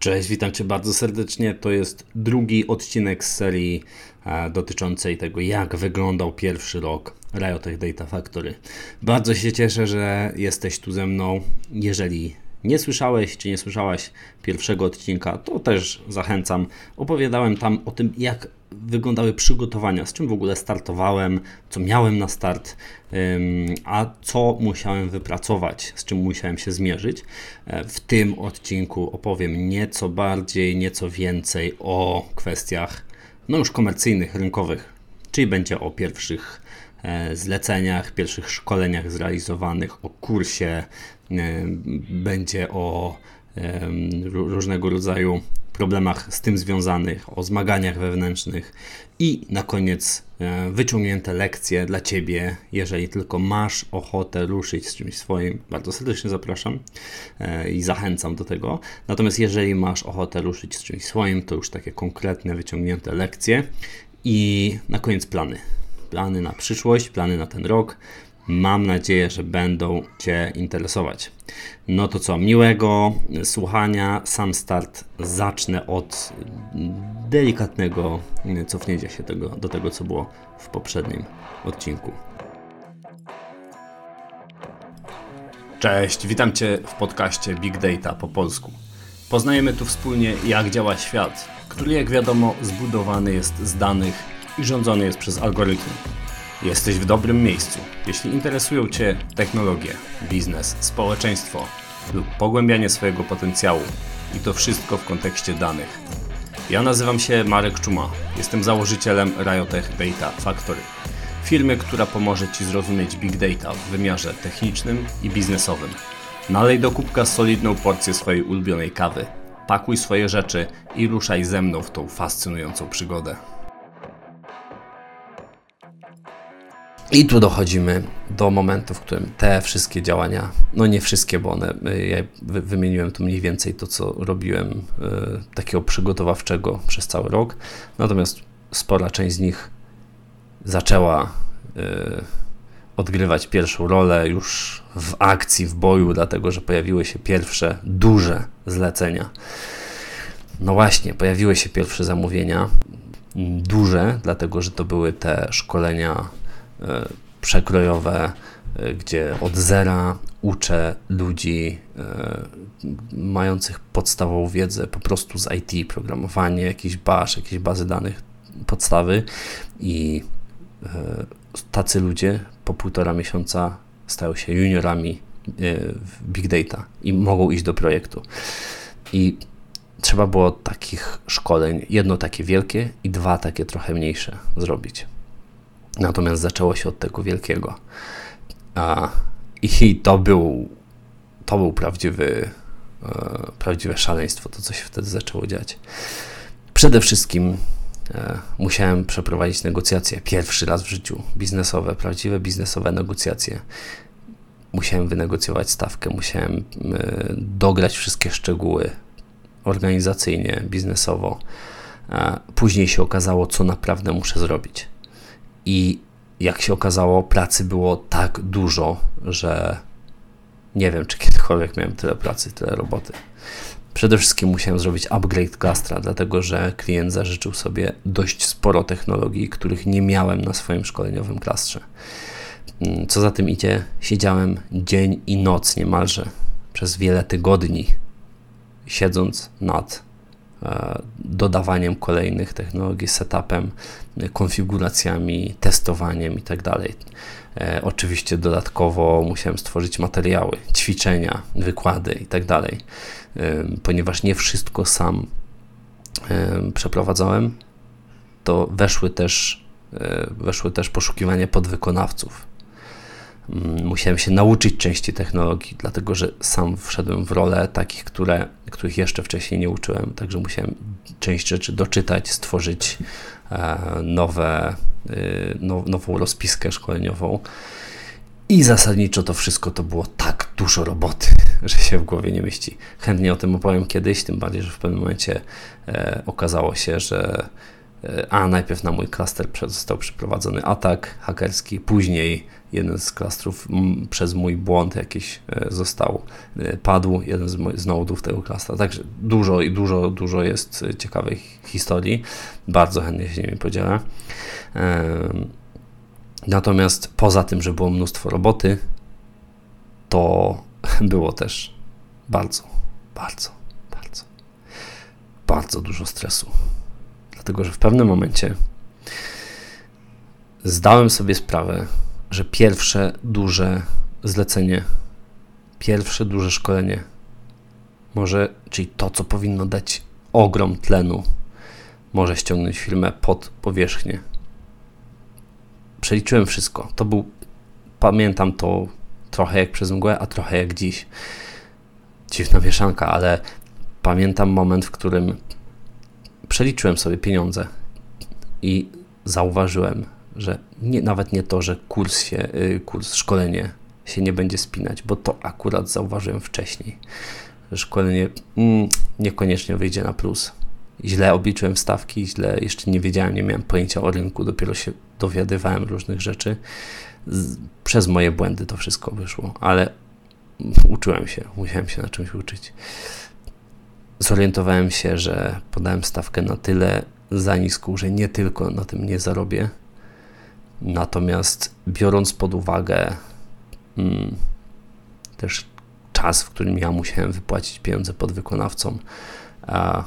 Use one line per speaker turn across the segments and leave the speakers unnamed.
Cześć, witam Cię bardzo serdecznie. To jest drugi odcinek z serii e, dotyczącej tego, jak wyglądał pierwszy rok Riot Data Factory. Bardzo się cieszę, że jesteś tu ze mną. Jeżeli nie słyszałeś czy nie słyszałaś pierwszego odcinka, to też zachęcam. Opowiadałem tam o tym, jak wyglądały przygotowania, z czym w ogóle startowałem, co miałem na start, a co musiałem wypracować, z czym musiałem się zmierzyć. E, w tym odcinku opowiem nieco bardziej, nieco więcej o kwestiach no już komercyjnych, rynkowych, czyli będzie o pierwszych e, zleceniach, pierwszych szkoleniach zrealizowanych, o kursie, e, będzie o różnego rodzaju problemach z tym związanych, o zmaganiach wewnętrznych i na koniec e, wyciągnięte lekcje dla Ciebie, jeżeli tylko masz ochotę ruszyć z czymś swoim. Bardzo serdecznie zapraszam e, i zachęcam do tego. Natomiast jeżeli masz ochotę ruszyć z czymś swoim, to już takie konkretne, wyciągnięte lekcje i na koniec plany. Plany na przyszłość, plany na ten rok Mam nadzieję, że będą Cię interesować. No to co, miłego słuchania. Sam start zacznę od delikatnego cofnięcia się tego, do tego, co było w poprzednim odcinku. Cześć, witam Cię w podcaście Big Data po polsku. Poznajemy tu wspólnie, jak działa świat, który, jak wiadomo, zbudowany jest z danych i rządzony jest przez algorytmy. Jesteś w dobrym miejscu. Jeśli interesują Cię technologie, biznes, społeczeństwo lub pogłębianie swojego potencjału i to wszystko w kontekście danych. Ja nazywam się Marek Czuma. Jestem założycielem Riotech Data Factory. Firmy, która pomoże Ci zrozumieć Big Data w wymiarze technicznym i biznesowym. Nalej do kubka solidną porcję swojej ulubionej kawy. Pakuj swoje rzeczy i ruszaj ze mną w tą fascynującą przygodę. I tu dochodzimy do momentu, w którym te wszystkie działania, no nie wszystkie, bo one, y, ja wymieniłem tu mniej więcej to, co robiłem y, takiego przygotowawczego przez cały rok, natomiast spora część z nich zaczęła y, odgrywać pierwszą rolę już w akcji, w boju, dlatego że pojawiły się pierwsze duże zlecenia. No właśnie, pojawiły się pierwsze zamówienia, duże, dlatego że to były te szkolenia przekrojowe, e, gdzie od zera uczę ludzi e, mających podstawową wiedzę po prostu z IT, programowanie, jakiś bash, jakieś bazy danych, podstawy i tacy ludzie po półtora miesiąca stają się juniorami w big data i mogą iść do projektu. I trzeba było takich szkoleń, jedno takie wielkie i dwa takie trochę mniejsze zrobić. Natomiast zaczęło się od tego wielkiego. I to był, to był prawdziwy, e, prawdziwe szaleństwo, to co się wtedy zaczęło dziać. Przede wszystkim e, musiałem przeprowadzić negocjacje. Pierwszy raz w życiu biznesowe, prawdziwe biznesowe negocjacje. Musiałem wynegocjować stawkę, musiałem e, dograć wszystkie szczegóły organizacyjnie, biznesowo. Później się okazało, co naprawdę muszę zrobić. I jak się okazało, pracy było tak dużo, że nie wiem, czy kiedykolwiek miałem tyle pracy, tyle roboty. Przede wszystkim musiałem zrobić upgrade klastra, dlatego że klient zażyczył sobie dość sporo technologii, których nie miałem na swoim szkoleniowym klastrze. Mm, co za tym idzie, siedziałem dzień i noc niemalże przez wiele tygodni, siedząc nad dodawaniem kolejnych technologii, setupem, konfiguracjami, testowaniem itd. Tak e, oczywiście dodatkowo musiałem stworzyć materiały, ćwiczenia, wykłady itd., tak e, ponieważ nie wszystko sam przeprowadzałem, to weszły też, weszły też poszukiwania podwykonawców musiałem się nauczyć części technologii, dlatego że sam wszedłem w rolę takich, które, których jeszcze wcześniej nie uczyłem, także musiałem część rzeczy doczytać, stworzyć e, nowe, y, nową rozpiskę szkoleniową. I zasadniczo to wszystko to było tak dużo roboty, że się w głowie nie mieści. Chętnie o tym opowiem kiedyś, tym bardziej, że w pewnym momencie e, okazało się, że a najpierw na mój klaster został przeprowadzony atak hakerski, później jeden z klastrów przez mój błąd jakiś e, został, e, padł, jeden z, z nodów tego klastra. Także dużo i dużo, dużo jest ciekawych historii. Bardzo chętnie się nimi podzielę. Natomiast poza tym, że było mnóstwo roboty, to było też bardzo, bardzo, bardzo, bardzo dużo stresu. Dlatego, że w pewnym momencie zdałem sobie sprawę, że pierwsze duże zlecenie, pierwsze duże szkolenie, może, czyli to, co powinno dać ogrom tlenu, może ściągnąć firmę pod powierzchnię. Przeliczyłem wszystko. To był, pamiętam to trochę jak przez mgłę, a trochę jak dziś. Dziwna mieszanka, ale pamiętam moment, w którym przeliczyłem sobie pieniądze i zauważyłem, że nie, nawet nie to, że kurs się, y, kurs, szkolenie się nie będzie spinać, bo to akurat zauważyłem wcześniej, szkolenie mm, niekoniecznie wyjdzie na plus. Źle obliczyłem stawki, źle jeszcze nie wiedziałem, nie miałem pojęcia o rynku, dopiero się dowiadywałem różnych rzeczy. Z, przez moje błędy to wszystko wyszło, ale uczyłem się, musiałem się na czymś uczyć zorientowałem się, że podałem stawkę na tyle za niską, że nie tylko na tym nie zarobię. Natomiast biorąc pod uwagę mm, też czas, w którym ja musiałem wypłacić pieniądze podwykonawcom, a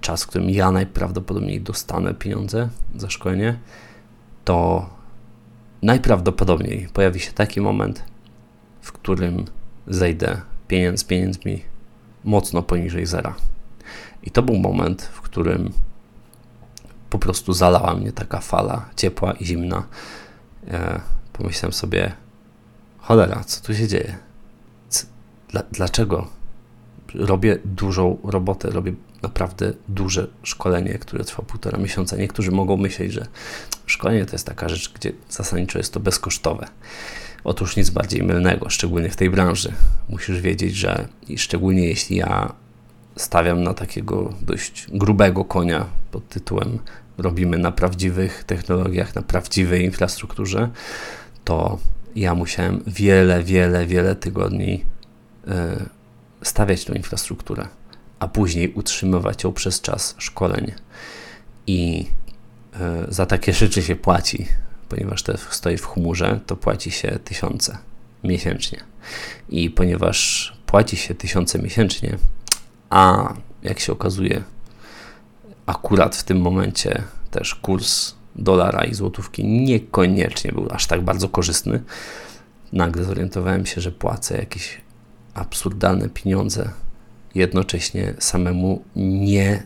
czas, w którym ja najprawdopodobniej dostanę pieniądze za szkolenie, to najprawdopodobniej pojawi się taki moment, w którym zejdę pieniądz pieniędzmi mocno poniżej zera. I to był moment, w którym po prostu zalała mnie taka fala ciepła i zimna. E, pomyślałem sobie, cholera, co tu się dzieje? Dlaczego robię dużą robotę, robię naprawdę duże szkolenie, które trwa półtora miesiąca. Niektórzy mogą myśleć, że szkolenie to jest taka rzecz, gdzie zasadniczo jest to bezkosztowe. Otóż nic bardziej mylnego, szczególnie w tej branży. Musisz wiedzieć, że szczególnie jeśli ja stawiam na takiego dość grubego konia pod tytułem robimy na prawdziwych technologiach, na prawdziwej infrastrukturze, to ja musiałem wiele, wiele, wiele tygodni e, stawiać tą infrastrukturę, a później utrzymywać ją przez czas szkoleń. I e, za takie rzeczy się płaci ponieważ to stoi w chmurze, to płaci się tysiące miesięcznie. I ponieważ płaci się tysiące miesięcznie, a jak się okazuje, akurat w tym momencie też kurs dolara i złotówki niekoniecznie był aż tak bardzo korzystny, nagle zorientowałem się, że płacę jakieś absurdalne pieniądze. Jednocześnie samemu nie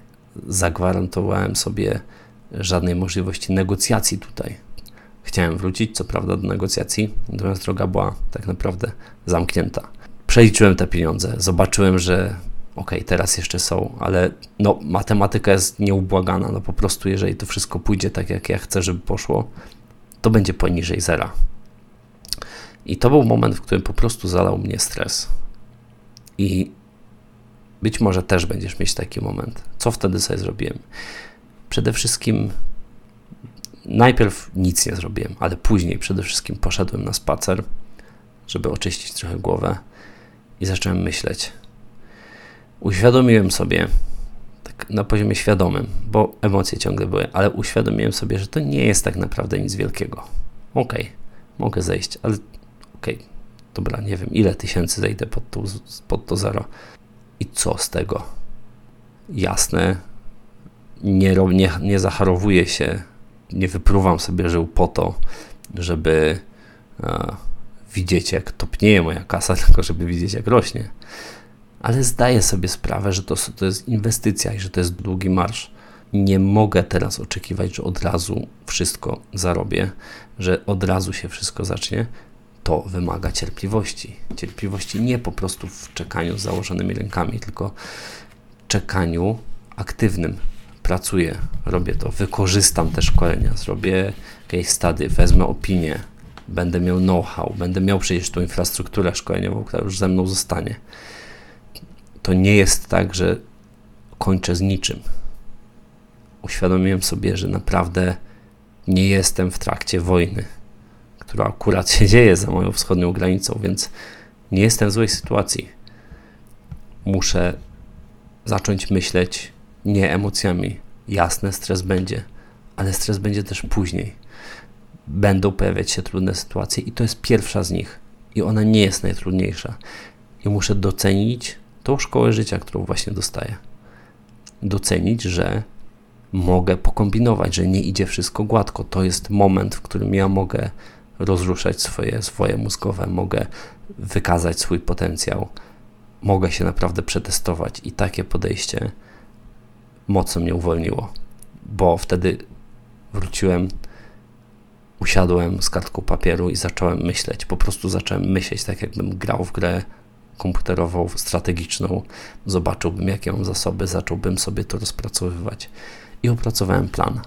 zagwarantowałem sobie żadnej możliwości negocjacji tutaj. Chciałem wrócić, co prawda, do negocjacji, natomiast droga była tak naprawdę zamknięta. Przeliczyłem te pieniądze, zobaczyłem, że ok, teraz jeszcze są, ale no, matematyka jest nieubłagana. No po prostu, jeżeli to wszystko pójdzie tak, jak ja chcę, żeby poszło, to będzie poniżej zera. I to był moment, w którym po prostu zalał mnie stres. I być może też będziesz mieć taki moment. Co wtedy sobie zrobiłem? Przede wszystkim najpierw nic nie zrobiłem, ale później przede wszystkim poszedłem na spacer, żeby oczyścić trochę głowę i zacząłem myśleć. Uświadomiłem sobie, tak na poziomie świadomym, bo emocje ciągle były, ale uświadomiłem sobie, że to nie jest tak naprawdę nic wielkiego. Okej, okay, mogę zejść, ale okej, okay, dobra, nie wiem, ile tysięcy zejdę pod to, pod to zero. I co z tego? Jasne, nie, nie, nie zacharowuję się nie wypruwam sobie żył po to, żeby e, widzieć, jak topnieje moja kasa, tylko żeby widzieć, jak rośnie. Ale zdaję sobie sprawę, że to, to jest inwestycja i że to jest długi marsz. Nie mogę teraz oczekiwać, że od razu wszystko zarobię, że od razu się wszystko zacznie. To wymaga cierpliwości. Cierpliwości nie po prostu w czekaniu z założonymi rękami, tylko czekaniu aktywnym, pracuję, robię to, wykorzystam te szkolenia, zrobię case study, wezmę opinię, będę miał know-how, będę miał przecież tą infrastrukturę szkoleniową, która już ze mną zostanie. To nie jest tak, że kończę z niczym. uświadomiłem sobie, że naprawdę nie jestem w trakcie wojny, która akurat się dzieje za moją wschodnią granicą, więc nie jestem w złej sytuacji. Muszę zacząć myśleć nie emocjami. Jasne, stres będzie, ale stres będzie też później. Będą pojawiać się trudne sytuacje, i to jest pierwsza z nich, i ona nie jest najtrudniejsza. I muszę docenić tą szkołę życia, którą właśnie dostaję. Docenić, że mogę pokombinować, że nie idzie wszystko gładko. To jest moment, w którym ja mogę rozruszać swoje, swoje mózgowe, mogę wykazać swój potencjał, mogę się naprawdę przetestować i takie podejście mocno mnie uwolniło, bo wtedy wróciłem, usiadłem z kartką papieru i zacząłem myśleć. Po prostu zacząłem myśleć, tak jakbym grał w grę komputerową, strategiczną. Zobaczyłbym, jakie mam zasoby, zacząłbym sobie to rozpracowywać i opracowałem plan.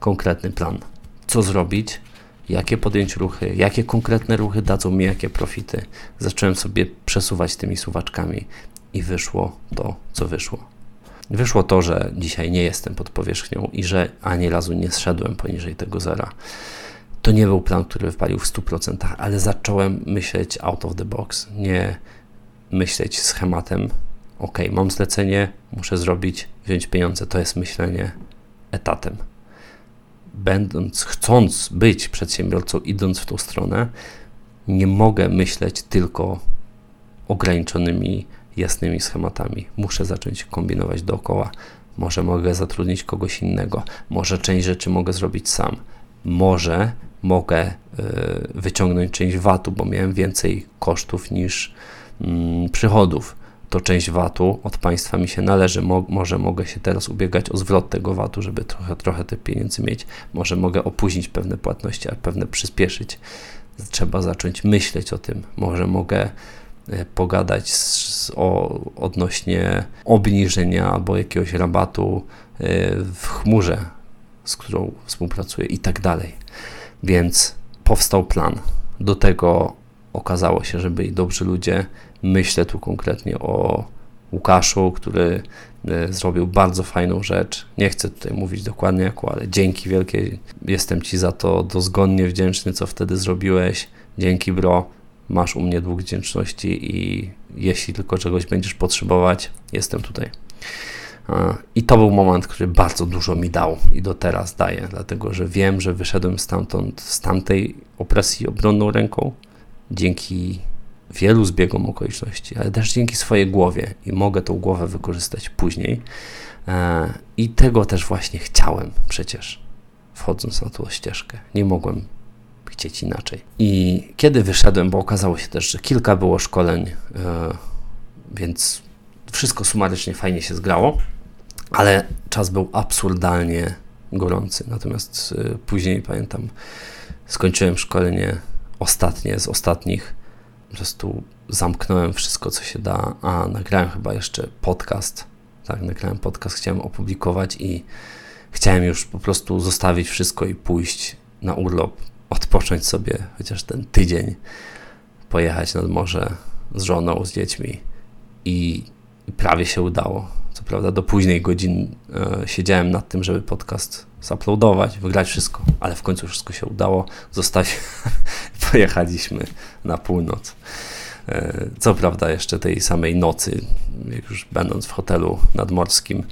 Konkretny plan. Co zrobić, jakie podjąć ruchy, jakie konkretne ruchy dadzą mi jakie profity. Zacząłem sobie przesuwać tymi suwaczkami i wyszło to, co wyszło. Wyszło to, że dzisiaj nie jestem pod powierzchnią i że ani razu nie zszedłem poniżej tego zera. To nie był plan, który wypalił w 100%, ale zacząłem myśleć out of the box, nie myśleć schematem. Ok, mam zlecenie, muszę zrobić, wziąć pieniądze. To jest myślenie etatem. Będąc, chcąc być przedsiębiorcą, idąc w tą stronę, nie mogę myśleć tylko ograniczonymi jasnymi schematami. Muszę zacząć kombinować dookoła. Może mogę zatrudnić kogoś innego, może część rzeczy mogę zrobić sam, może mogę y, wyciągnąć część VAT-u, bo miałem więcej kosztów niż przychodów. To część VAT-u od państwa mi się należy. Mo może mogę się teraz ubiegać o zwrot tego VAT-u, żeby trochę, trochę te pieniędzy mieć. Może mogę opóźnić pewne płatności, a pewne przyspieszyć. Trzeba zacząć myśleć o tym. Może mogę E, pogadać z, o, odnośnie obniżenia albo jakiegoś rabatu e, w chmurze, z którą współpracuję i tak dalej. Więc powstał plan. Do tego okazało się, że byli dobrzy ludzie. Myślę tu konkretnie o Łukaszu, który e, zrobił bardzo fajną rzecz. Nie chcę tutaj mówić dokładnie jaką, ale dzięki wielkie. Jestem Ci za to dozgonnie wdzięczny, co wtedy zrobiłeś. Dzięki, bro masz u mnie dług wdzięczności i jeśli tylko czegoś będziesz potrzebować, jestem tutaj. I to był moment, który bardzo dużo mi dał i do teraz daje, dlatego że wiem, że wyszedłem stamtąd, z tamtej opresji obronną ręką, dzięki wielu zbiegom okoliczności, ale też dzięki swojej głowie i mogę tą głowę wykorzystać później. E, I tego też właśnie chciałem przecież, wchodząc na tą ścieżkę. Nie mogłem chcieć inaczej. I kiedy wyszedłem, bo okazało się też, że kilka było szkoleń, yy, więc wszystko sumarycznie fajnie się zgrało, ale czas był absurdalnie gorący. Natomiast yy, później pamiętam, skończyłem szkolenie ostatnie z ostatnich. Po prostu zamknąłem wszystko, co się da, a nagrałem chyba jeszcze podcast. Tak, nagrałem podcast, chciałem opublikować i chciałem już po prostu zostawić wszystko i pójść na urlop odpocząć sobie chociaż ten tydzień, pojechać nad morze z żoną, z dziećmi i, prawie się udało. Co prawda do późnej godzin e, siedziałem nad tym, żeby podcast zaploadować, wygrać wszystko, ale w końcu wszystko się udało. Zostać, pojechaliśmy na północ. E, co prawda jeszcze tej samej nocy, jak już będąc w hotelu nadmorskim,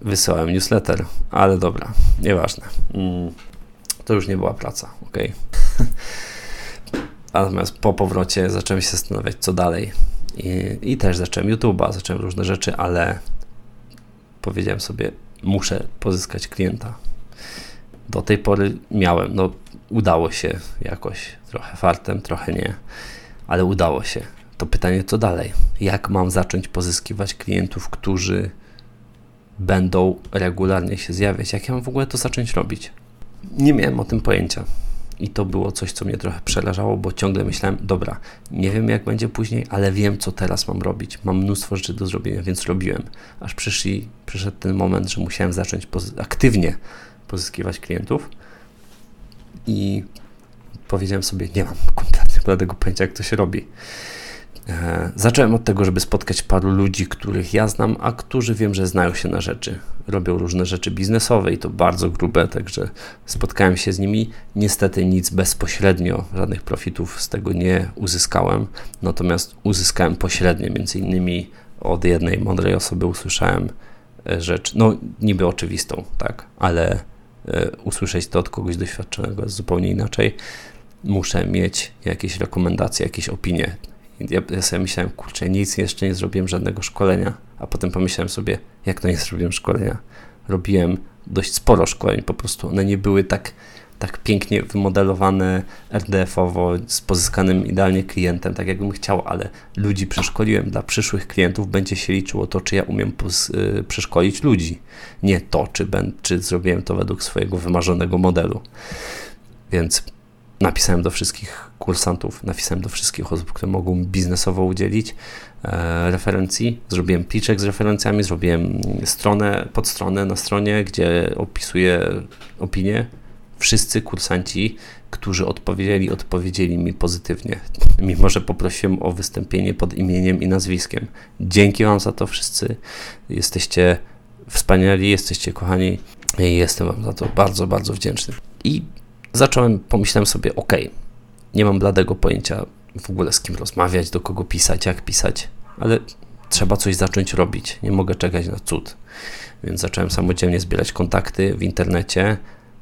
wysyłałem newsletter, ale dobra, nieważne. Mm to już nie była praca, ok? Natomiast po powrocie zacząłem się zastanawiać, co dalej. I, i też zacząłem YouTube'a, zacząłem różne rzeczy, ale powiedziałem sobie, muszę pozyskać klienta. Do tej pory miałem, no udało się jakoś, trochę fartem, trochę nie, ale udało się. To pytanie, co dalej? Jak mam zacząć pozyskiwać klientów, którzy będą regularnie się zjawiać? Jak ja mam w ogóle to zacząć robić? nie miałem o tym pojęcia. I to było coś, co mnie trochę przerażało, bo ciągle myślałem, dobra, nie wiem jak będzie później, ale wiem, co teraz mam robić. Mam mnóstwo rzeczy do zrobienia, więc robiłem. Aż przyszli, przyszedł ten moment, że musiałem zacząć aktywnie pozyskiwać klientów i powiedziałem sobie, nie mam kompletnie tego pojęcia, jak to się robi. E, zacząłem od tego, żeby spotkać paru ludzi, których ja znam, a którzy wiem, że znają się na rzeczy. robią różne rzeczy biznesowe i to bardzo grube, także spotkałem się z nimi. Niestety nic bezpośrednio, żadnych profitów z tego nie uzyskałem, natomiast uzyskałem pośrednio, między innymi od jednej mądrej osoby usłyszałem e, rzecz, no niby oczywistą, tak, ale y, usłyszeć to od kogoś doświadczonego jest zupełnie inaczej. Muszę mieć jakieś rekomendacje, jakieś opinie. Ja, ja sobie myślałem, kurczę, nic jeszcze nie zrobiłem, żadnego szkolenia, a potem pomyślałem sobie, jak to nie zrobiłem szkolenia? Robiłem dość sporo szkoleń, po prostu one nie były tak tak pięknie wymodelowane RDF-owo, z pozyskanym idealnie klientem, tak jakbym chciał, ale ludzi przeszkoliłem. Dla przyszłych klientów będzie się liczyło to, czy ja umiem y, przeszkolić ludzi, nie to, czy, ben, czy zrobiłem to według swojego wymarzonego modelu. Więc napisałem do wszystkich kursantów, napisałem do wszystkich osób, które mogą biznesowo udzielić e, referencji. Zrobiłem pliczek z referencjami, zrobiłem stronę, podstronę na stronie, gdzie opisuję opinie wszyscy kursanci, którzy odpowiedzieli, odpowiedzieli mi pozytywnie, mimo że poprosiłem o wystąpienie pod imieniem i nazwiskiem. Dzięki Wam za to wszyscy. Jesteście wspaniali, jesteście kochani i jestem Wam za to bardzo, bardzo wdzięczny. I zacząłem, pomyślałem sobie, ok, nie mam bladego pojęcia w ogóle z kim rozmawiać, do kogo pisać, jak pisać, ale trzeba coś zacząć robić. Nie mogę czekać na cud. Więc zacząłem samodzielnie zbierać kontakty w internecie,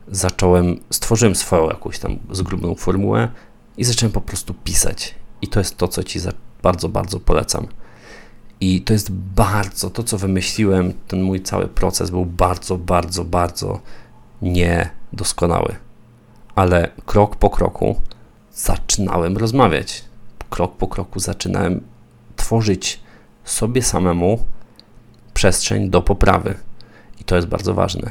zacząłem, stworzyłem swoją jakąś tam zgrubną formułę i zacząłem po prostu pisać. I to jest to, co Ci bardzo, bardzo polecam. I to jest bardzo, to co wymyśliłem, ten mój cały proces był bardzo, bardzo, bardzo niedoskonały. Ale krok po kroku zaczynałem rozmawiać. Krok po kroku zaczynałem tworzyć sobie samemu przestrzeń do poprawy. I to jest bardzo ważne.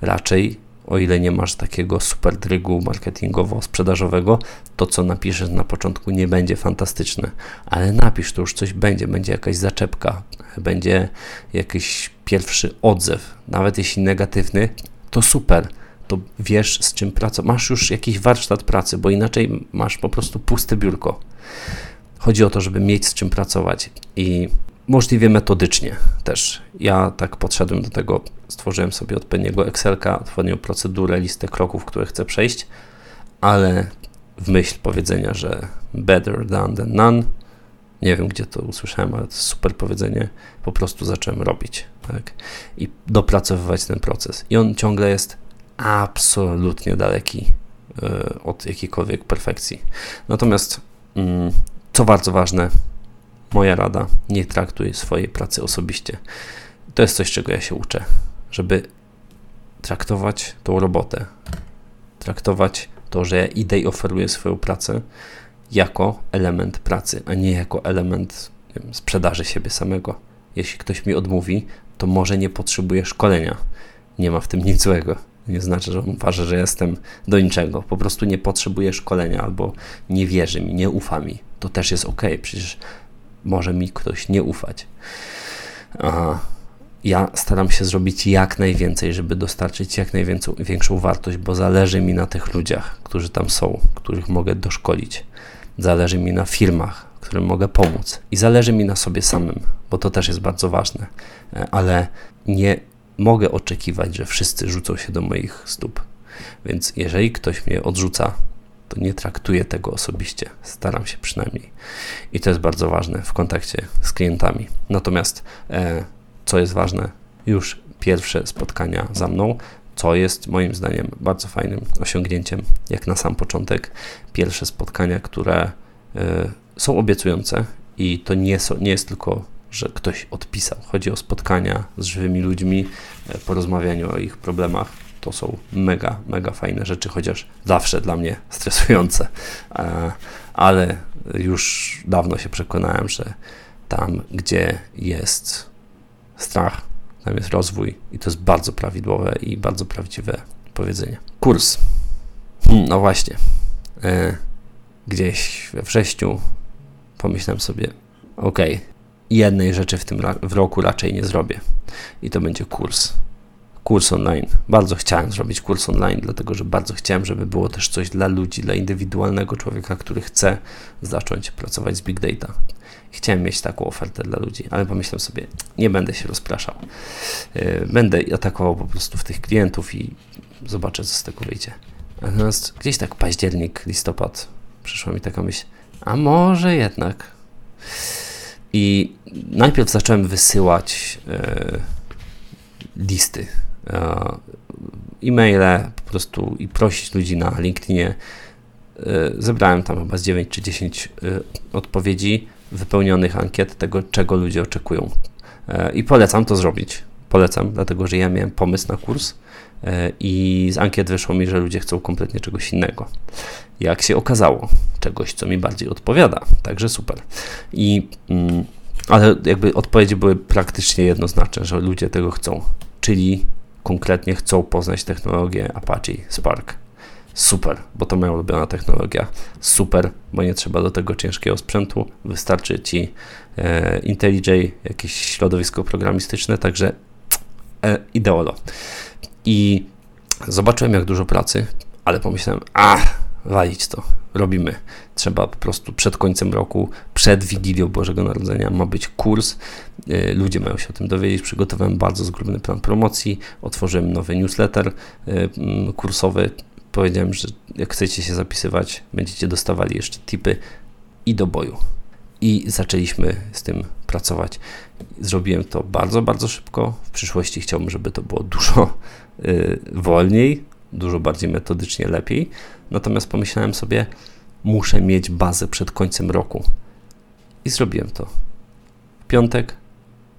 Raczej o ile nie masz takiego super drygu marketingowo-sprzedażowego, to co napiszesz na początku nie będzie fantastyczne, ale napisz, to już coś będzie, będzie jakaś zaczepka, będzie jakiś pierwszy odzew, nawet jeśli negatywny, to super, to wiesz z czym pracować, masz już jakiś warsztat pracy, bo inaczej masz po prostu puste biurko. Chodzi o to, żeby mieć z czym pracować i możliwie metodycznie też. Ja tak podszedłem do tego, stworzyłem sobie odpowiedniego Excelka, odpowiednią procedurę, listę kroków, które chcę przejść, ale w myśl powiedzenia, że better done than none, nie wiem gdzie to usłyszałem, ale to super powiedzenie, po prostu zacząłem robić tak? i dopracowywać ten proces. I on ciągle jest absolutnie daleki y, od jakiejkolwiek perfekcji. Natomiast, y, co bardzo ważne, moja rada, nie traktuj swojej pracy osobiście. To jest coś, czego ja się uczę, żeby traktować tą robotę, traktować to, że ja idę i oferuję swoją pracę jako element pracy, a nie jako element wiem, sprzedaży siebie samego. Jeśli ktoś mi odmówi, to może nie potrzebuje szkolenia. Nie ma w tym nic złego. Nie znaczy, że on uważa, że jestem do niczego. Po prostu nie potrzebuje szkolenia albo nie wierzy mi, nie ufa mi. To też jest ok. Przecież może mi ktoś nie ufać. A ja staram się zrobić jak najwięcej, żeby dostarczyć jak największą wartość, bo zależy mi na tych ludziach, którzy tam są, których mogę doszkolić. Zależy mi na firmach, którym mogę pomóc. I zależy mi na sobie samym, bo to też jest bardzo ważne. E, ale nie mogę oczekiwać, że wszyscy rzucą się do moich stóp. Więc jeżeli ktoś mnie odrzuca, to nie traktuję tego osobiście. Staram się przynajmniej. I to jest bardzo ważne w kontakcie z klientami. Natomiast, e, co jest ważne, już pierwsze spotkania za mną, co jest moim zdaniem bardzo fajnym osiągnięciem, jak na sam początek. Pierwsze spotkania, które e, są obiecujące i to nie, nie jest tylko że ktoś odpisał. Chodzi o spotkania z żywymi ludźmi, e, porozmawianiu o ich problemach, to są mega, mega fajne rzeczy, chociaż zawsze dla mnie stresujące, e, ale już dawno się przekonałem, że tam, gdzie jest strach, tam jest rozwój i to jest bardzo prawidłowe i bardzo prawdziwe powiedzenie. Kurs. Hmm, no właśnie. E, gdzieś we wrześniu pomyślałem sobie, ok, jednej rzeczy w tym w roku raczej nie zrobię i to będzie kurs kurs online. Bardzo chciałem zrobić kurs online, dlatego że bardzo chciałem, żeby było też coś dla ludzi, dla indywidualnego człowieka, który chce zacząć pracować z big data. Chciałem mieć taką ofertę dla ludzi, ale pomyślałem sobie, nie będę się rozpraszał. E, będę atakował po prostu w tych klientów i zobaczę, co z tego wyjdzie. Natomiast gdzieś tak październik, listopad przyszła mi taka myśl, a może jednak. I najpierw zacząłem wysyłać e, listy, e, e-maile po prostu i prosić ludzi na LinkedInie. E, zebrałem tam chyba z 9 czy 10 e, odpowiedzi wypełnionych ankiet tego, czego ludzie oczekują. E, I polecam to zrobić. Polecam, dlatego że ja miałem pomysł na kurs i z ankiet wyszło mi, że ludzie chcą kompletnie czegoś innego. Jak się okazało, czegoś, co mi bardziej odpowiada. Także super. I, mm, ale jakby odpowiedzi były praktycznie jednoznaczne, że ludzie tego chcą. Czyli konkretnie chcą poznać technologię Apache Spark Super, bo to moja ulubiona technologia. Super, bo nie trzeba do tego ciężkiego sprzętu. Wystarczy ci e, IntelliJ, jakieś środowisko programistyczne, także e, ideolo. I zobaczyłem, jak dużo pracy, ale pomyślałem, a walić to, robimy. Trzeba po prostu przed końcem roku, przed Wigilią Bożego Narodzenia ma być kurs. E, ludzie mają się o tym dowiedzieć. Przygotowałem bardzo zgrubny plan promocji, otworzyłem nowy newsletter e, kursowy powiedziałem, że jak chcecie się zapisywać, będziecie dostawali jeszcze tipy i do boju. I zaczęliśmy z tym pracować. Zrobiłem to bardzo, bardzo szybko. W przyszłości chciałbym, żeby to było dużo y, wolniej, dużo bardziej metodycznie, lepiej. Natomiast pomyślałem sobie, muszę mieć bazę przed końcem roku. I zrobiłem to. W piątek,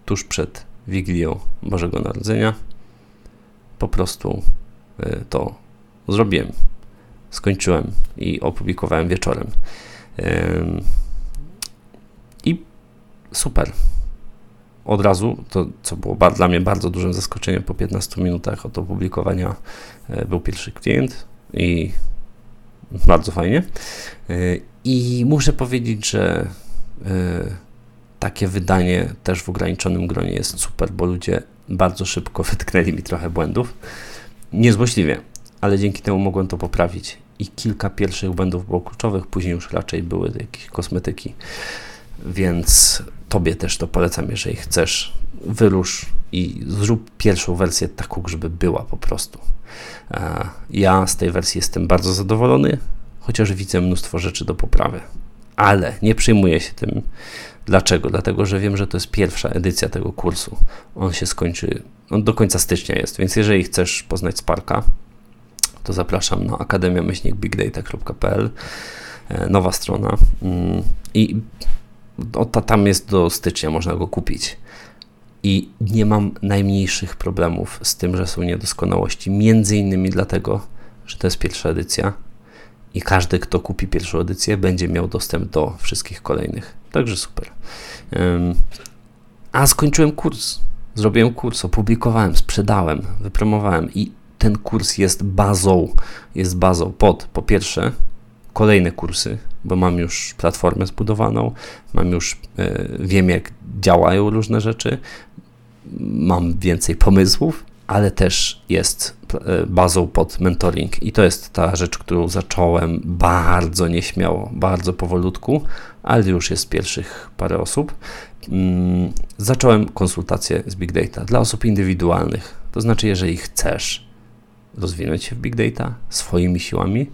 tuż przed Wigilią Bożego Narodzenia, po prostu y, to zrobiłem. Skończyłem i opublikowałem wieczorem. Super. Od razu, to co było dla mnie bardzo dużym zaskoczeniem, po 15 minutach od opublikowania e, był pierwszy klient i bardzo fajnie. E, I muszę powiedzieć, że e, takie wydanie też w ograniczonym gronie jest super, bo ludzie bardzo szybko wytknęli mi trochę błędów. Niezłośliwie, ale dzięki temu mogłem to poprawić. I kilka pierwszych błędów było kluczowych, później już raczej były jakieś kosmetyki. Więc Tobie też to polecam, jeżeli chcesz, wyrusz i zrób pierwszą wersję taką, żeby była po prostu. Ja z tej wersji jestem bardzo zadowolony, chociaż widzę mnóstwo rzeczy do poprawy. Ale nie przejmuję się tym. Dlaczego? Dlatego, że wiem, że to jest pierwsza edycja tego kursu. On się skończy, on do końca stycznia jest, więc jeżeli chcesz poznać Sparka, to zapraszam na akademia-bigdata.pl e, nowa strona mm, i tam jest do stycznia, można go kupić. I nie mam najmniejszych problemów z tym, że są niedoskonałości. Między innymi dlatego, że to jest pierwsza edycja i każdy, kto kupi pierwszą edycję, będzie miał dostęp do wszystkich kolejnych. Także super. A skończyłem kurs. Zrobiłem kurs, opublikowałem, sprzedałem, wypromowałem i ten kurs jest bazą, jest bazą pod po pierwsze kolejne kursy, bo mam już platformę zbudowaną, mam już e, wiem jak działają różne rzeczy, mam więcej pomysłów, ale też jest e, bazą pod mentoring i to jest ta rzecz, którą zacząłem bardzo nieśmiało, bardzo powolutku, ale już jest pierwszych parę osób. Mm, zacząłem konsultację z Big Data dla osób indywidualnych. To znaczy, jeżeli chcesz rozwinąć się w Big Data swoimi siłami,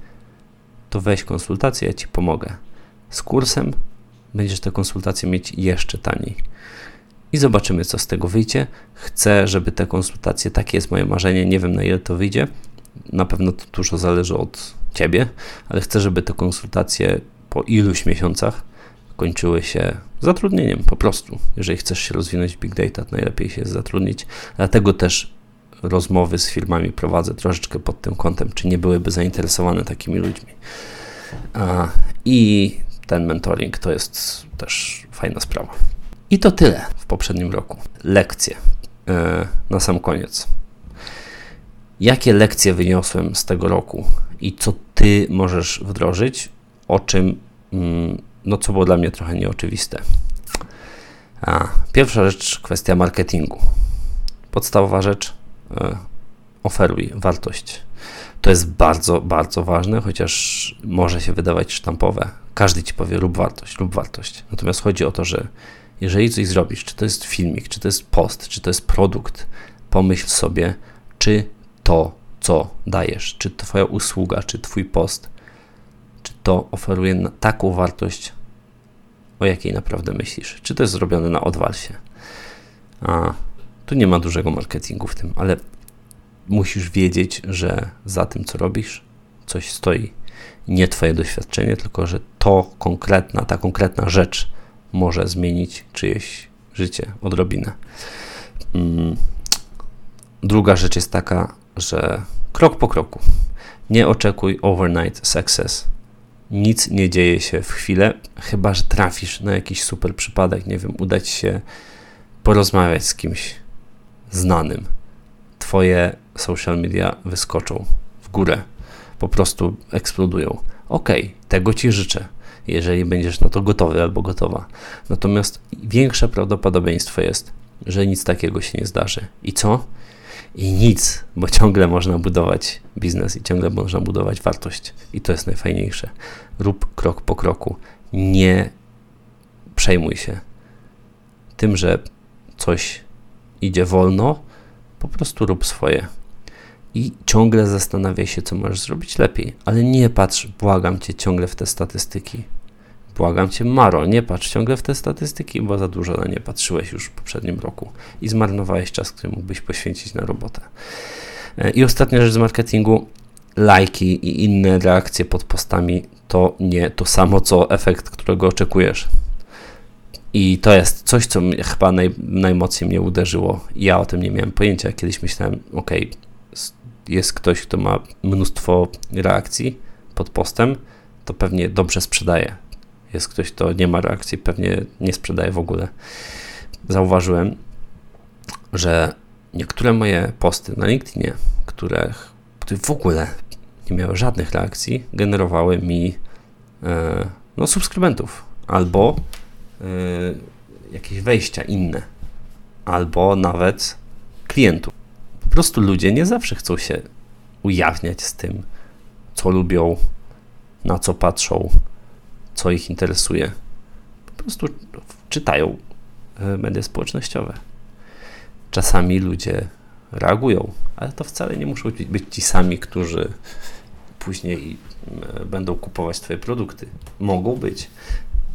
to weź konsultację, ja Ci pomogę. Z kursem będziesz te konsultacje mieć jeszcze taniej. I zobaczymy, co z tego wyjdzie. Chcę, żeby te konsultacje, takie jest moje marzenie, nie wiem na ile to wyjdzie. Na pewno to dużo zależy od Ciebie, ale chcę, żeby te konsultacje po iluś miesiącach kończyły się zatrudnieniem po prostu. Jeżeli chcesz się rozwinąć w Big Data, to najlepiej się zatrudnić. Dlatego też rozmowy z firmami prowadzę troszeczkę pod tym kątem, czy nie byłyby zainteresowane takimi ludźmi. I ten mentoring to jest też fajna sprawa. I to tyle w poprzednim roku. Lekcje. E, na sam koniec. Jakie lekcje wyniosłem z tego roku i co ty możesz wdrożyć, o czym, mm, no co było dla mnie trochę nieoczywiste. A, pierwsza rzecz, kwestia marketingu. Podstawowa rzecz, oferuj wartość. To jest bardzo, bardzo ważne, chociaż może się wydawać sztampowe. Każdy ci powie rób wartość, rób wartość. Natomiast chodzi o to, że jeżeli coś zrobisz, czy to jest filmik, czy to jest post, czy to jest produkt, pomyśl sobie, czy to, co dajesz, czy Twoja usługa, czy Twój post, czy to oferuje taką wartość, o jakiej naprawdę myślisz. Czy to jest zrobione na odwalsie. A tu nie ma dużego marketingu w tym, ale musisz wiedzieć, że za tym, co robisz, coś stoi. Nie Twoje doświadczenie, tylko że to konkretna, ta konkretna rzecz może zmienić czyjeś życie odrobinę. Mm. Druga rzecz jest taka, że krok po kroku. Nie oczekuj overnight success. Nic nie dzieje się w chwilę, chyba że trafisz na jakiś super przypadek. Nie wiem, udać się porozmawiać z kimś znanym. Twoje social media wyskoczą w górę, po prostu eksplodują. Ok, tego Ci życzę, jeżeli będziesz na to gotowy albo gotowa. Natomiast większe prawdopodobieństwo jest, że nic takiego się nie zdarzy. I co? I nic, bo ciągle można budować biznes i ciągle można budować wartość. I to jest najfajniejsze. Rób krok po kroku. Nie przejmuj się tym, że coś idzie wolno, po prostu rób swoje i ciągle zastanawiaj się, co możesz zrobić lepiej. Ale nie patrz, błagam cię, ciągle w te statystyki. Błagam cię, Maro, nie patrz ciągle w te statystyki, bo za dużo na nie patrzyłeś już w poprzednim roku i zmarnowałeś czas, który mógłbyś poświęcić na robotę. E, I ostatnia rzecz z marketingu. Lajki i inne reakcje pod postami to nie to samo, co efekt, którego oczekujesz. I to jest coś, co chyba naj, najmocniej mnie uderzyło. Ja o tym nie miałem pojęcia. Kiedyś myślałem, ok, jest ktoś, kto ma mnóstwo reakcji pod postem, to pewnie dobrze sprzedaje. Jest ktoś, kto nie ma reakcji, pewnie nie sprzedaje w ogóle. Zauważyłem, że niektóre moje posty na LinkedInie, które, w ogóle nie miały żadnych reakcji, generowały mi e, no, subskrybentów albo jakieś wejścia inne, albo nawet klientów po prostu ludzie nie zawsze chcą się ujawniać z tym, co lubią, na co patrzą, co ich interesuje. Po prostu czytają e, media społecznościowe. Czasami ludzie reagują, ale to wcale nie muszą być ci sami, którzy później e, będą kupować Twoje produkty. Mogą być.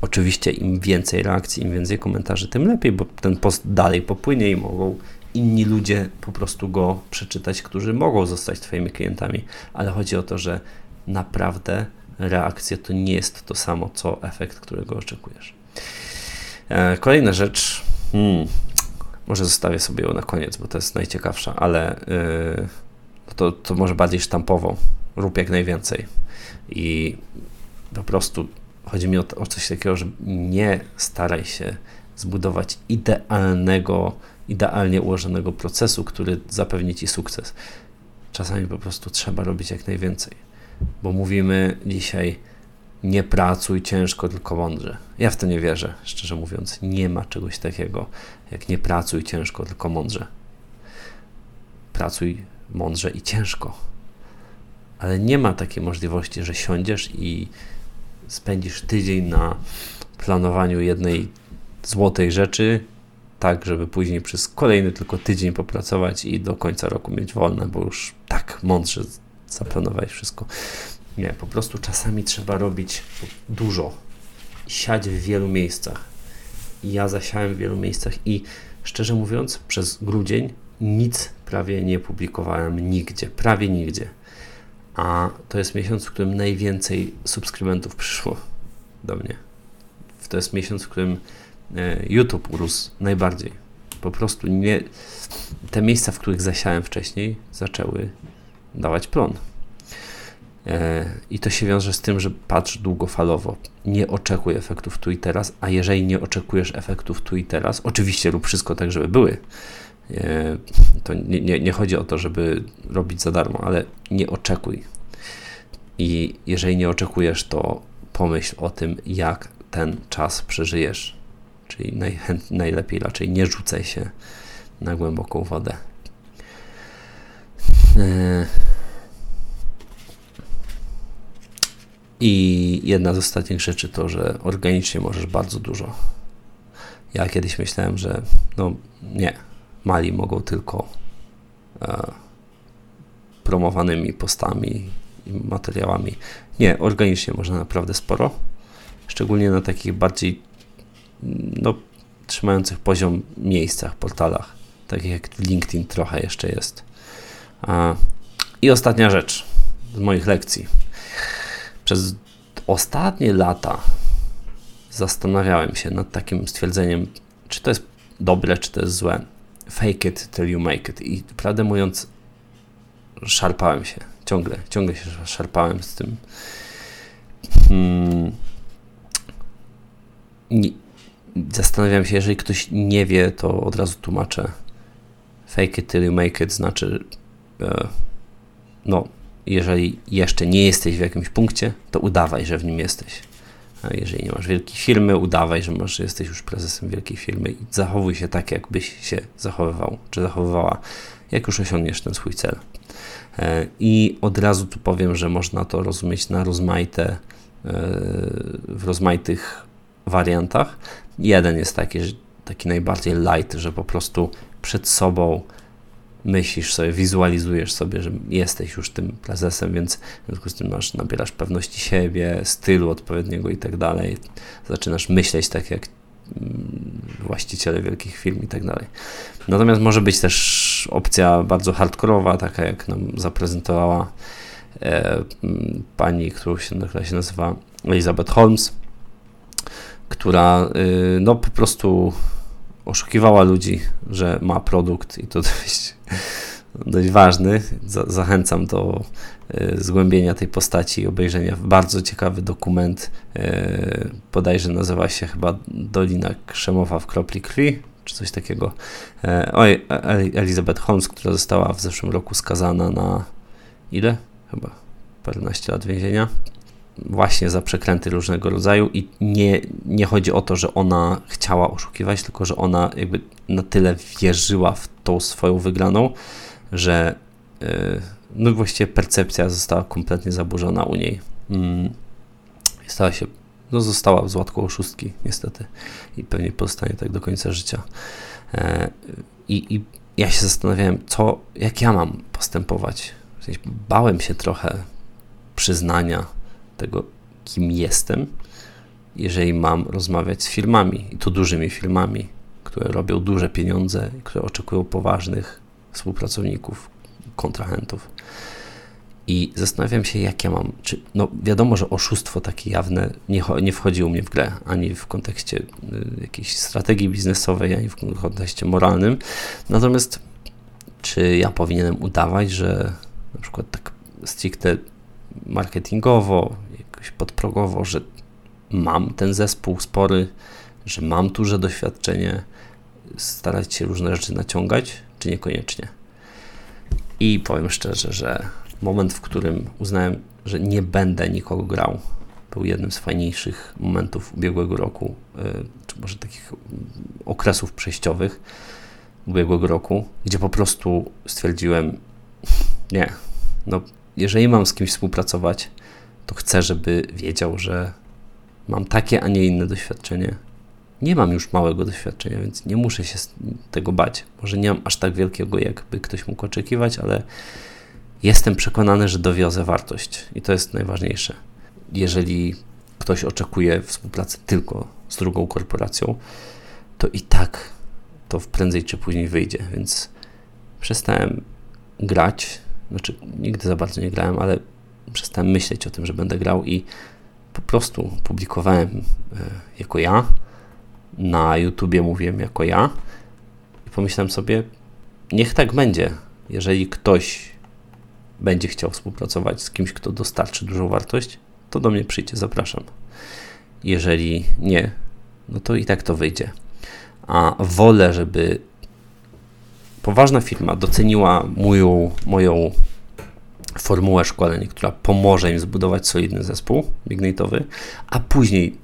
Oczywiście im więcej reakcji, im więcej komentarzy, tym lepiej, bo ten post dalej popłynie i mogą inni ludzie po prostu go przeczytać, którzy mogą zostać Twoimi klientami, ale chodzi o to, że naprawdę reakcja to nie jest to samo, co efekt, którego oczekujesz. E, kolejna rzecz, hmm, może zostawię sobie ją na koniec, bo to jest najciekawsza, ale yy, to, to może bardziej sztampowo. Rób jak najwięcej. I po prostu chodzi mi o, o coś takiego, że nie staraj się zbudować idealnego idealnie ułożonego procesu, który zapewni Ci sukces. Czasami po prostu trzeba robić jak najwięcej, bo mówimy dzisiaj nie pracuj ciężko, tylko mądrze. Ja w to nie wierzę, szczerze mówiąc. Nie ma czegoś takiego jak nie pracuj ciężko, tylko mądrze. Pracuj mądrze i ciężko. Ale nie ma takiej możliwości, że siądziesz i spędzisz tydzień na planowaniu jednej złotej rzeczy, tak, żeby później przez kolejny tylko tydzień popracować i do końca roku mieć wolne, bo już tak mądrze zaplanowałeś wszystko. Nie, po prostu czasami trzeba robić dużo, siać w wielu miejscach. Ja zasiałem w wielu miejscach i szczerze mówiąc, przez grudzień nic prawie nie publikowałem nigdzie, prawie nigdzie. A to jest miesiąc, w którym najwięcej subskrybentów przyszło do mnie. To jest miesiąc, w którym E, YouTube urósł najbardziej. Po prostu nie, te miejsca, w których zasiałem wcześniej, zaczęły dawać plon. E, I to się wiąże z tym, że patrz długofalowo. Nie oczekuj efektów tu i teraz, a jeżeli nie oczekujesz efektów tu i teraz, oczywiście rób wszystko tak, żeby były. E, to nie, nie, nie chodzi o to, żeby robić za darmo, ale nie oczekuj. I jeżeli nie oczekujesz, to pomyśl o tym, jak ten czas przeżyjesz czyli najlepiej raczej nie rzucaj się na głęboką wodę. E, I jedna z ostatnich rzeczy to, że organicznie możesz bardzo dużo. Ja kiedyś myślałem, że no nie, mali mogą tylko e, promowanymi postami i materiałami. Nie, organicznie można naprawdę sporo. Szczególnie na takich bardziej no, trzymających poziom miejscach, portalach. Takich jak LinkedIn trochę jeszcze jest. I ostatnia rzecz z moich lekcji. Przez ostatnie lata zastanawiałem się nad takim stwierdzeniem, czy to jest dobre, czy to jest złe. Fake it till you make it. I prawdę mówiąc, szarpałem się. Ciągle, ciągle się szarpałem z tym. Hmm. Zastanawiam się, jeżeli ktoś nie wie, to od razu tłumaczę. Fake it till you make it znaczy, e, no, jeżeli jeszcze nie jesteś w jakimś punkcie, to udawaj, że w nim jesteś. Jeżeli nie masz wielkiej firmy, udawaj, że masz, jesteś już prezesem wielkiej firmy i zachowuj się tak, jakbyś się zachowywał, czy zachowywała, jak już osiągniesz ten swój cel. E, I od razu tu powiem, że można to rozumieć na rozmaite, e, w rozmaitych wariantach. Jeden jest taki, taki najbardziej light, że po prostu przed sobą myślisz sobie, wizualizujesz sobie, że jesteś już tym prezesem, więc w związku z tym masz, nabierasz pewności siebie, stylu odpowiedniego i tak dalej. Zaczynasz myśleć tak jak mm, właściciele wielkich firm i tak dalej. Natomiast może być też opcja bardzo hardkorowa, taka jak nam zaprezentowała e, pani, którą się, nazywa Elizabeth Holmes, która y, no po prostu oszukiwała ludzi, że ma produkt i to dość, dość ważny. Zachęcam do e, zgłębienia tej postaci i obejrzenia. Bardzo ciekawy dokument, e, bodajże nazywa się chyba Dolina Krzemowa w kropli krwi, czy coś takiego. E, oj, Elizabeth Holmes, która została w zeszłym roku skazana na ile? Chyba paręnaście lat więzienia właśnie za przekręty różnego rodzaju i nie, nie chodzi o to, że ona chciała oszukiwać, tylko że ona jakby na tyle wierzyła w tą swoją wygraną, że yy, no właściwie percepcja została kompletnie zaburzona u niej. Mm. Stała się, no została złatką oszustki niestety i pewnie pozostanie tak do końca życia. I, I ja się zastanawiałem, co, jak ja mam postępować. W sensie bałem się trochę przyznania tego, kim jestem, jeżeli mam rozmawiać z firmami, i to dużymi firmami, które robią duże pieniądze, które oczekują poważnych współpracowników, kontrahentów. I zastanawiam się, jak ja mam. Czy, no wiadomo, że oszustwo takie jawne nie, nie wchodzi u mnie w grę, ani w kontekście y, jakiejś strategii biznesowej, ani w kontekście moralnym. Natomiast, czy ja powinienem udawać, że na przykład tak stricte marketingowo, jakoś podprogowo, że mam ten zespół spory, że mam duże doświadczenie, starać się różne rzeczy naciągać, czy niekoniecznie. I powiem szczerze, że moment, w którym uznałem, że nie będę nikogo grał, był jednym z fajniejszych momentów ubiegłego roku, e, czy może takich okresów przejściowych ubiegłego roku, gdzie po prostu stwierdziłem, nie, no jeżeli mam z kimś współpracować, to chcę, żeby wiedział, że mam takie, a nie inne doświadczenie. Nie mam już małego doświadczenia, więc nie muszę się tego bać. Może nie mam aż tak wielkiego, jakby ktoś mógł oczekiwać, ale jestem przekonany, że dowiozę wartość i to jest najważniejsze. Jeżeli ktoś oczekuje współpracy tylko z drugą korporacją, to i tak to prędzej czy później wyjdzie, więc przestałem grać znaczy, nigdy za bardzo nie grałem, ale przestałem myśleć o tym, że będę grał i po prostu publikowałem e, jako ja. Na YouTubie mówiłem jako ja i pomyślałem sobie, niech tak będzie. Jeżeli ktoś będzie chciał współpracować z kimś, kto dostarczy dużą wartość, to do mnie przyjdzie, zapraszam. Jeżeli nie, no to i tak to wyjdzie. A wolę, żeby poważna firma doceniła moją, moją formułę szkoleń, która pomoże im zbudować solidny zespół Ignite'owy, a później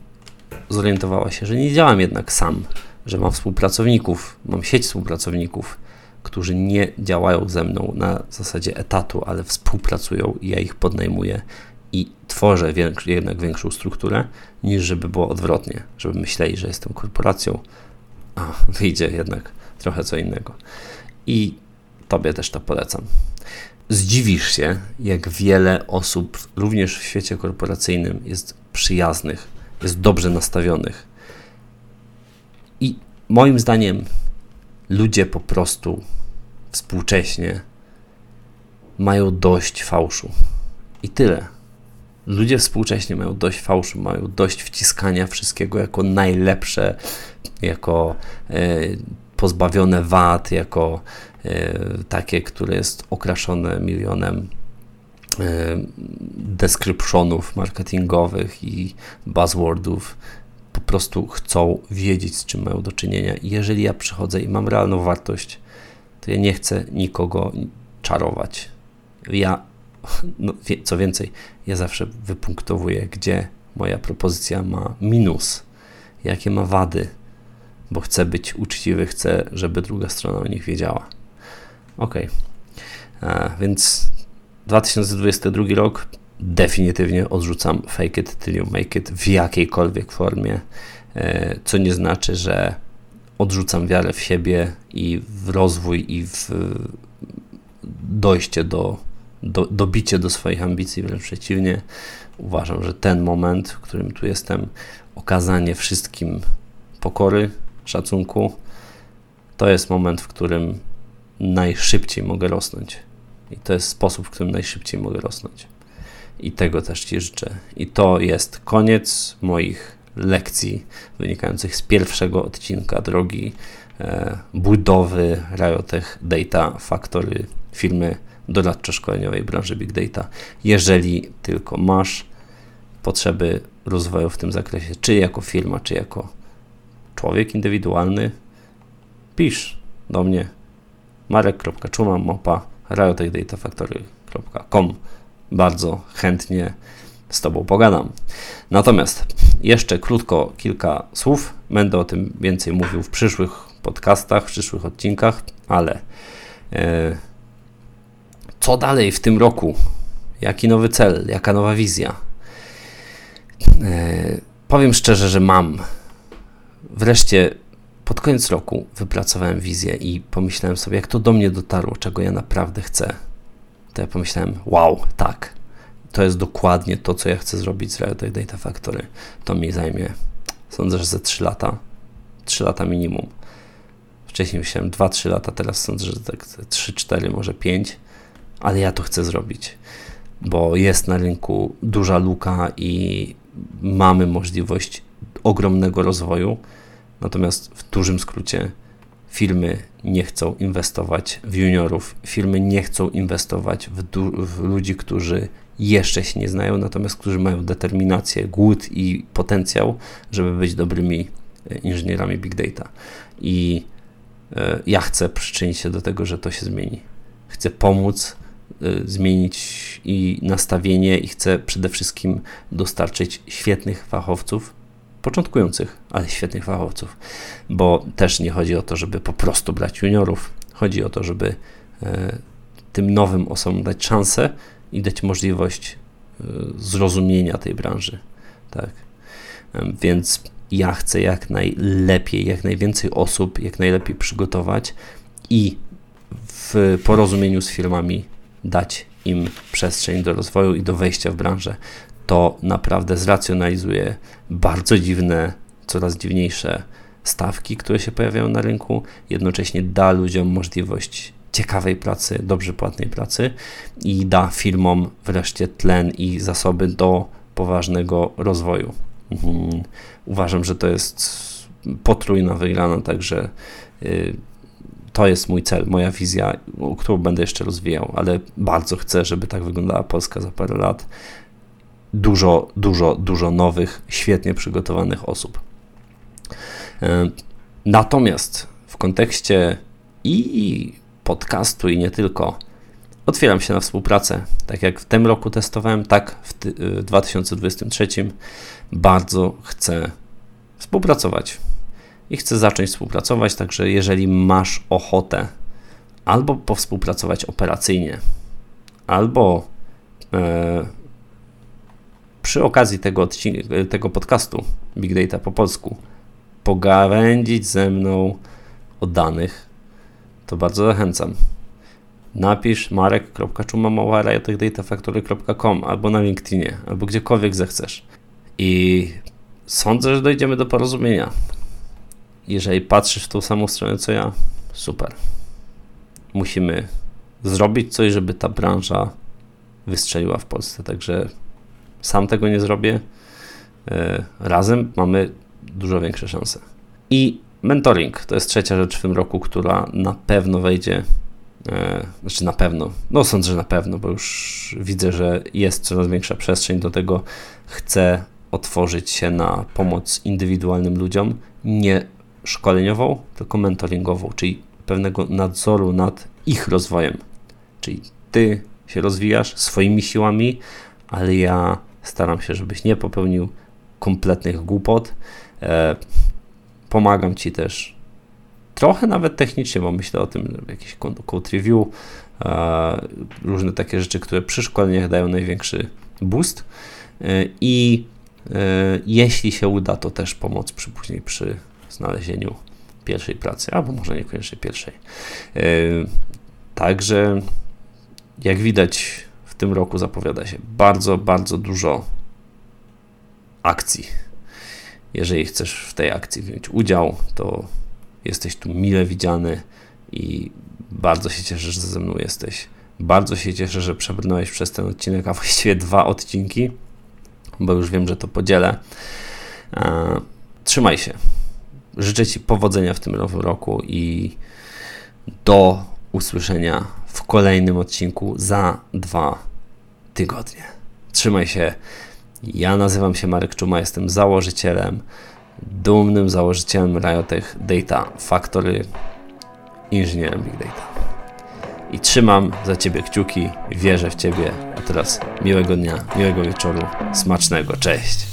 zorientowała się, że nie działam jednak sam, że mam współpracowników, mam sieć współpracowników, którzy nie działają ze mną na zasadzie etatu, ale współpracują i ja ich podnajmuję i tworzę większy, jednak większą strukturę, niż żeby było odwrotnie, żeby myśleli, że jestem korporacją, a wyjdzie jednak trochę co innego. I Tobie też to polecam. Zdziwisz się, jak wiele osób, również w świecie korporacyjnym, jest przyjaznych, jest dobrze nastawionych. I moim zdaniem ludzie po prostu współcześnie mają dość fałszu. I tyle. Ludzie współcześnie mają dość fałszu, mają dość wciskania wszystkiego jako najlepsze, jako e, pozbawione wad, jako takie, które jest okraszone milionem e, descriptionów marketingowych i buzzwordów. Po prostu chcą wiedzieć, z czym mają do czynienia. I jeżeli ja przychodzę i mam realną wartość, to ja nie chcę nikogo czarować. Ja, no, co więcej, ja zawsze wypunktowuję, gdzie moja propozycja ma minus, jakie ma wady, bo chcę być uczciwy, chcę, żeby druga strona o nich wiedziała. Ok, A, więc 2022 rok definitywnie odrzucam fake it till you make it w jakiejkolwiek formie, e, co nie znaczy, że odrzucam wiarę w siebie i w rozwój i w dojście do, do dobicie do swoich ambicji, wręcz przeciwnie. Uważam, że ten moment, w którym tu jestem, okazanie wszystkim pokory, szacunku, to jest moment, w którym najszybciej mogę rosnąć. I to jest sposób, w którym najszybciej mogę rosnąć. I tego też Ci życzę. I to jest koniec moich lekcji wynikających z pierwszego odcinka drogi e, budowy Riotech Data Factory firmy doradczo-szkoleniowej branży Big Data. Jeżeli tylko masz potrzeby rozwoju w tym zakresie, czy jako firma, czy jako człowiek indywidualny, pisz do mnie riotechdatafactory.com Bardzo chętnie z Tobą pogadam. Natomiast jeszcze krótko kilka słów. Będę o tym więcej mówił w przyszłych podcastach, w przyszłych odcinkach, ale e, co dalej w tym roku? Jaki nowy cel? Jaka nowa wizja? E, powiem szczerze, że mam. Wreszcie pod koniec roku wypracowałem wizję i pomyślałem sobie, jak to do mnie dotarło, czego ja naprawdę chcę. To ja pomyślałem, wow, tak, to jest dokładnie to, co ja chcę zrobić z Riot Data Factory. To mi zajmie, sądzę, że ze 3 lata. 3 lata minimum. Wcześniej myślałem 2-3 lata, teraz sądzę, że tak 3-4, może 5, ale ja to chcę zrobić, bo jest na rynku duża luka i mamy możliwość ogromnego rozwoju. Natomiast w dużym skrócie firmy nie chcą inwestować w juniorów, firmy nie chcą inwestować w, w ludzi, którzy jeszcze się nie znają, natomiast którzy mają determinację, głód i potencjał, żeby być dobrymi e, inżynierami big data. I e, ja chcę przyczynić się do tego, że to się zmieni. Chcę pomóc e, zmienić i nastawienie i chcę przede wszystkim dostarczyć świetnych fachowców, początkujących, ale świetnych fachowców, bo też nie chodzi o to, żeby po prostu brać juniorów, chodzi o to, żeby tym nowym osobom dać szansę i dać możliwość e, zrozumienia tej branży. Tak. Więc ja chcę jak najlepiej, jak najwięcej osób, jak najlepiej przygotować i w porozumieniu z firmami dać im przestrzeń do rozwoju i do wejścia w branżę. To naprawdę zracjonalizuje bardzo dziwne, coraz dziwniejsze stawki, które się pojawiają na rynku, jednocześnie da ludziom możliwość ciekawej pracy, dobrze płatnej pracy i da firmom wreszcie tlen i zasoby do poważnego rozwoju. Mhm. Uważam, że to jest potrójna wygrana, także y, to jest mój cel, moja wizja, którą będę jeszcze rozwijał, ale bardzo chcę, żeby tak wyglądała Polska za parę lat. Dużo, dużo, dużo nowych, świetnie przygotowanych osób. Y, natomiast w kontekście i podcastu i nie tylko. Otwieram się na współpracę. Tak jak w tym roku testowałem, tak w 2023 y, bardzo chcę współpracować. I chcę zacząć współpracować, także jeżeli masz ochotę albo powspółpracować operacyjnie, albo e, przy okazji tego, tego podcastu Big Data po polsku pogawędzić ze mną o danych, to bardzo zachęcam. Napisz marek.czumamałara.datafactory.com albo na LinkedInie, albo gdziekolwiek zechcesz. I sądzę, że dojdziemy do porozumienia. Jeżeli patrzysz w tą samą stronę co ja, super. Musimy zrobić coś, żeby ta branża wystrzeliła w Polsce. Także sam tego nie zrobię. E, razem mamy dużo większe szanse. I mentoring to jest trzecia rzecz w tym roku, która na pewno wejdzie. E, znaczy na pewno, no sądzę, że na pewno, bo już widzę, że jest coraz większa przestrzeń do tego. Chcę otworzyć się na pomoc indywidualnym ludziom, nie szkoleniową, tylko mentoringową, czyli pewnego nadzoru nad ich rozwojem. Czyli ty się rozwijasz swoimi siłami, ale ja staram się, żebyś nie popełnił kompletnych głupot. E, pomagam ci też trochę nawet technicznie, bo myślę o tym, jakiś code review, e, różne takie rzeczy, które przy szkoleniach dają największy boost. E, I jeśli się uda, to też pomoc przy później przy znalezieniu pierwszej pracy, albo może niekoniecznie pierwszej. Także jak widać, tym roku zapowiada się bardzo, bardzo dużo akcji. Jeżeli chcesz w tej akcji wziąć udział, to jesteś tu mile widziany i bardzo się cieszę, że ze mną jesteś. Bardzo się cieszę, że przebrnąłeś przez ten odcinek, a właściwie dwa odcinki, bo już wiem, że to podzielę. E, trzymaj się. Życzę Ci powodzenia w tym nowym roku i do usłyszenia w kolejnym odcinku za dwa tygodnie. Trzymaj się. Ja nazywam się Marek Czuma, jestem założycielem, dumnym założycielem Riotech Data Factory, inżynierem Big Data. I trzymam za Ciebie kciuki, wierzę w Ciebie. A teraz miłego dnia, miłego wieczoru, smacznego, cześć!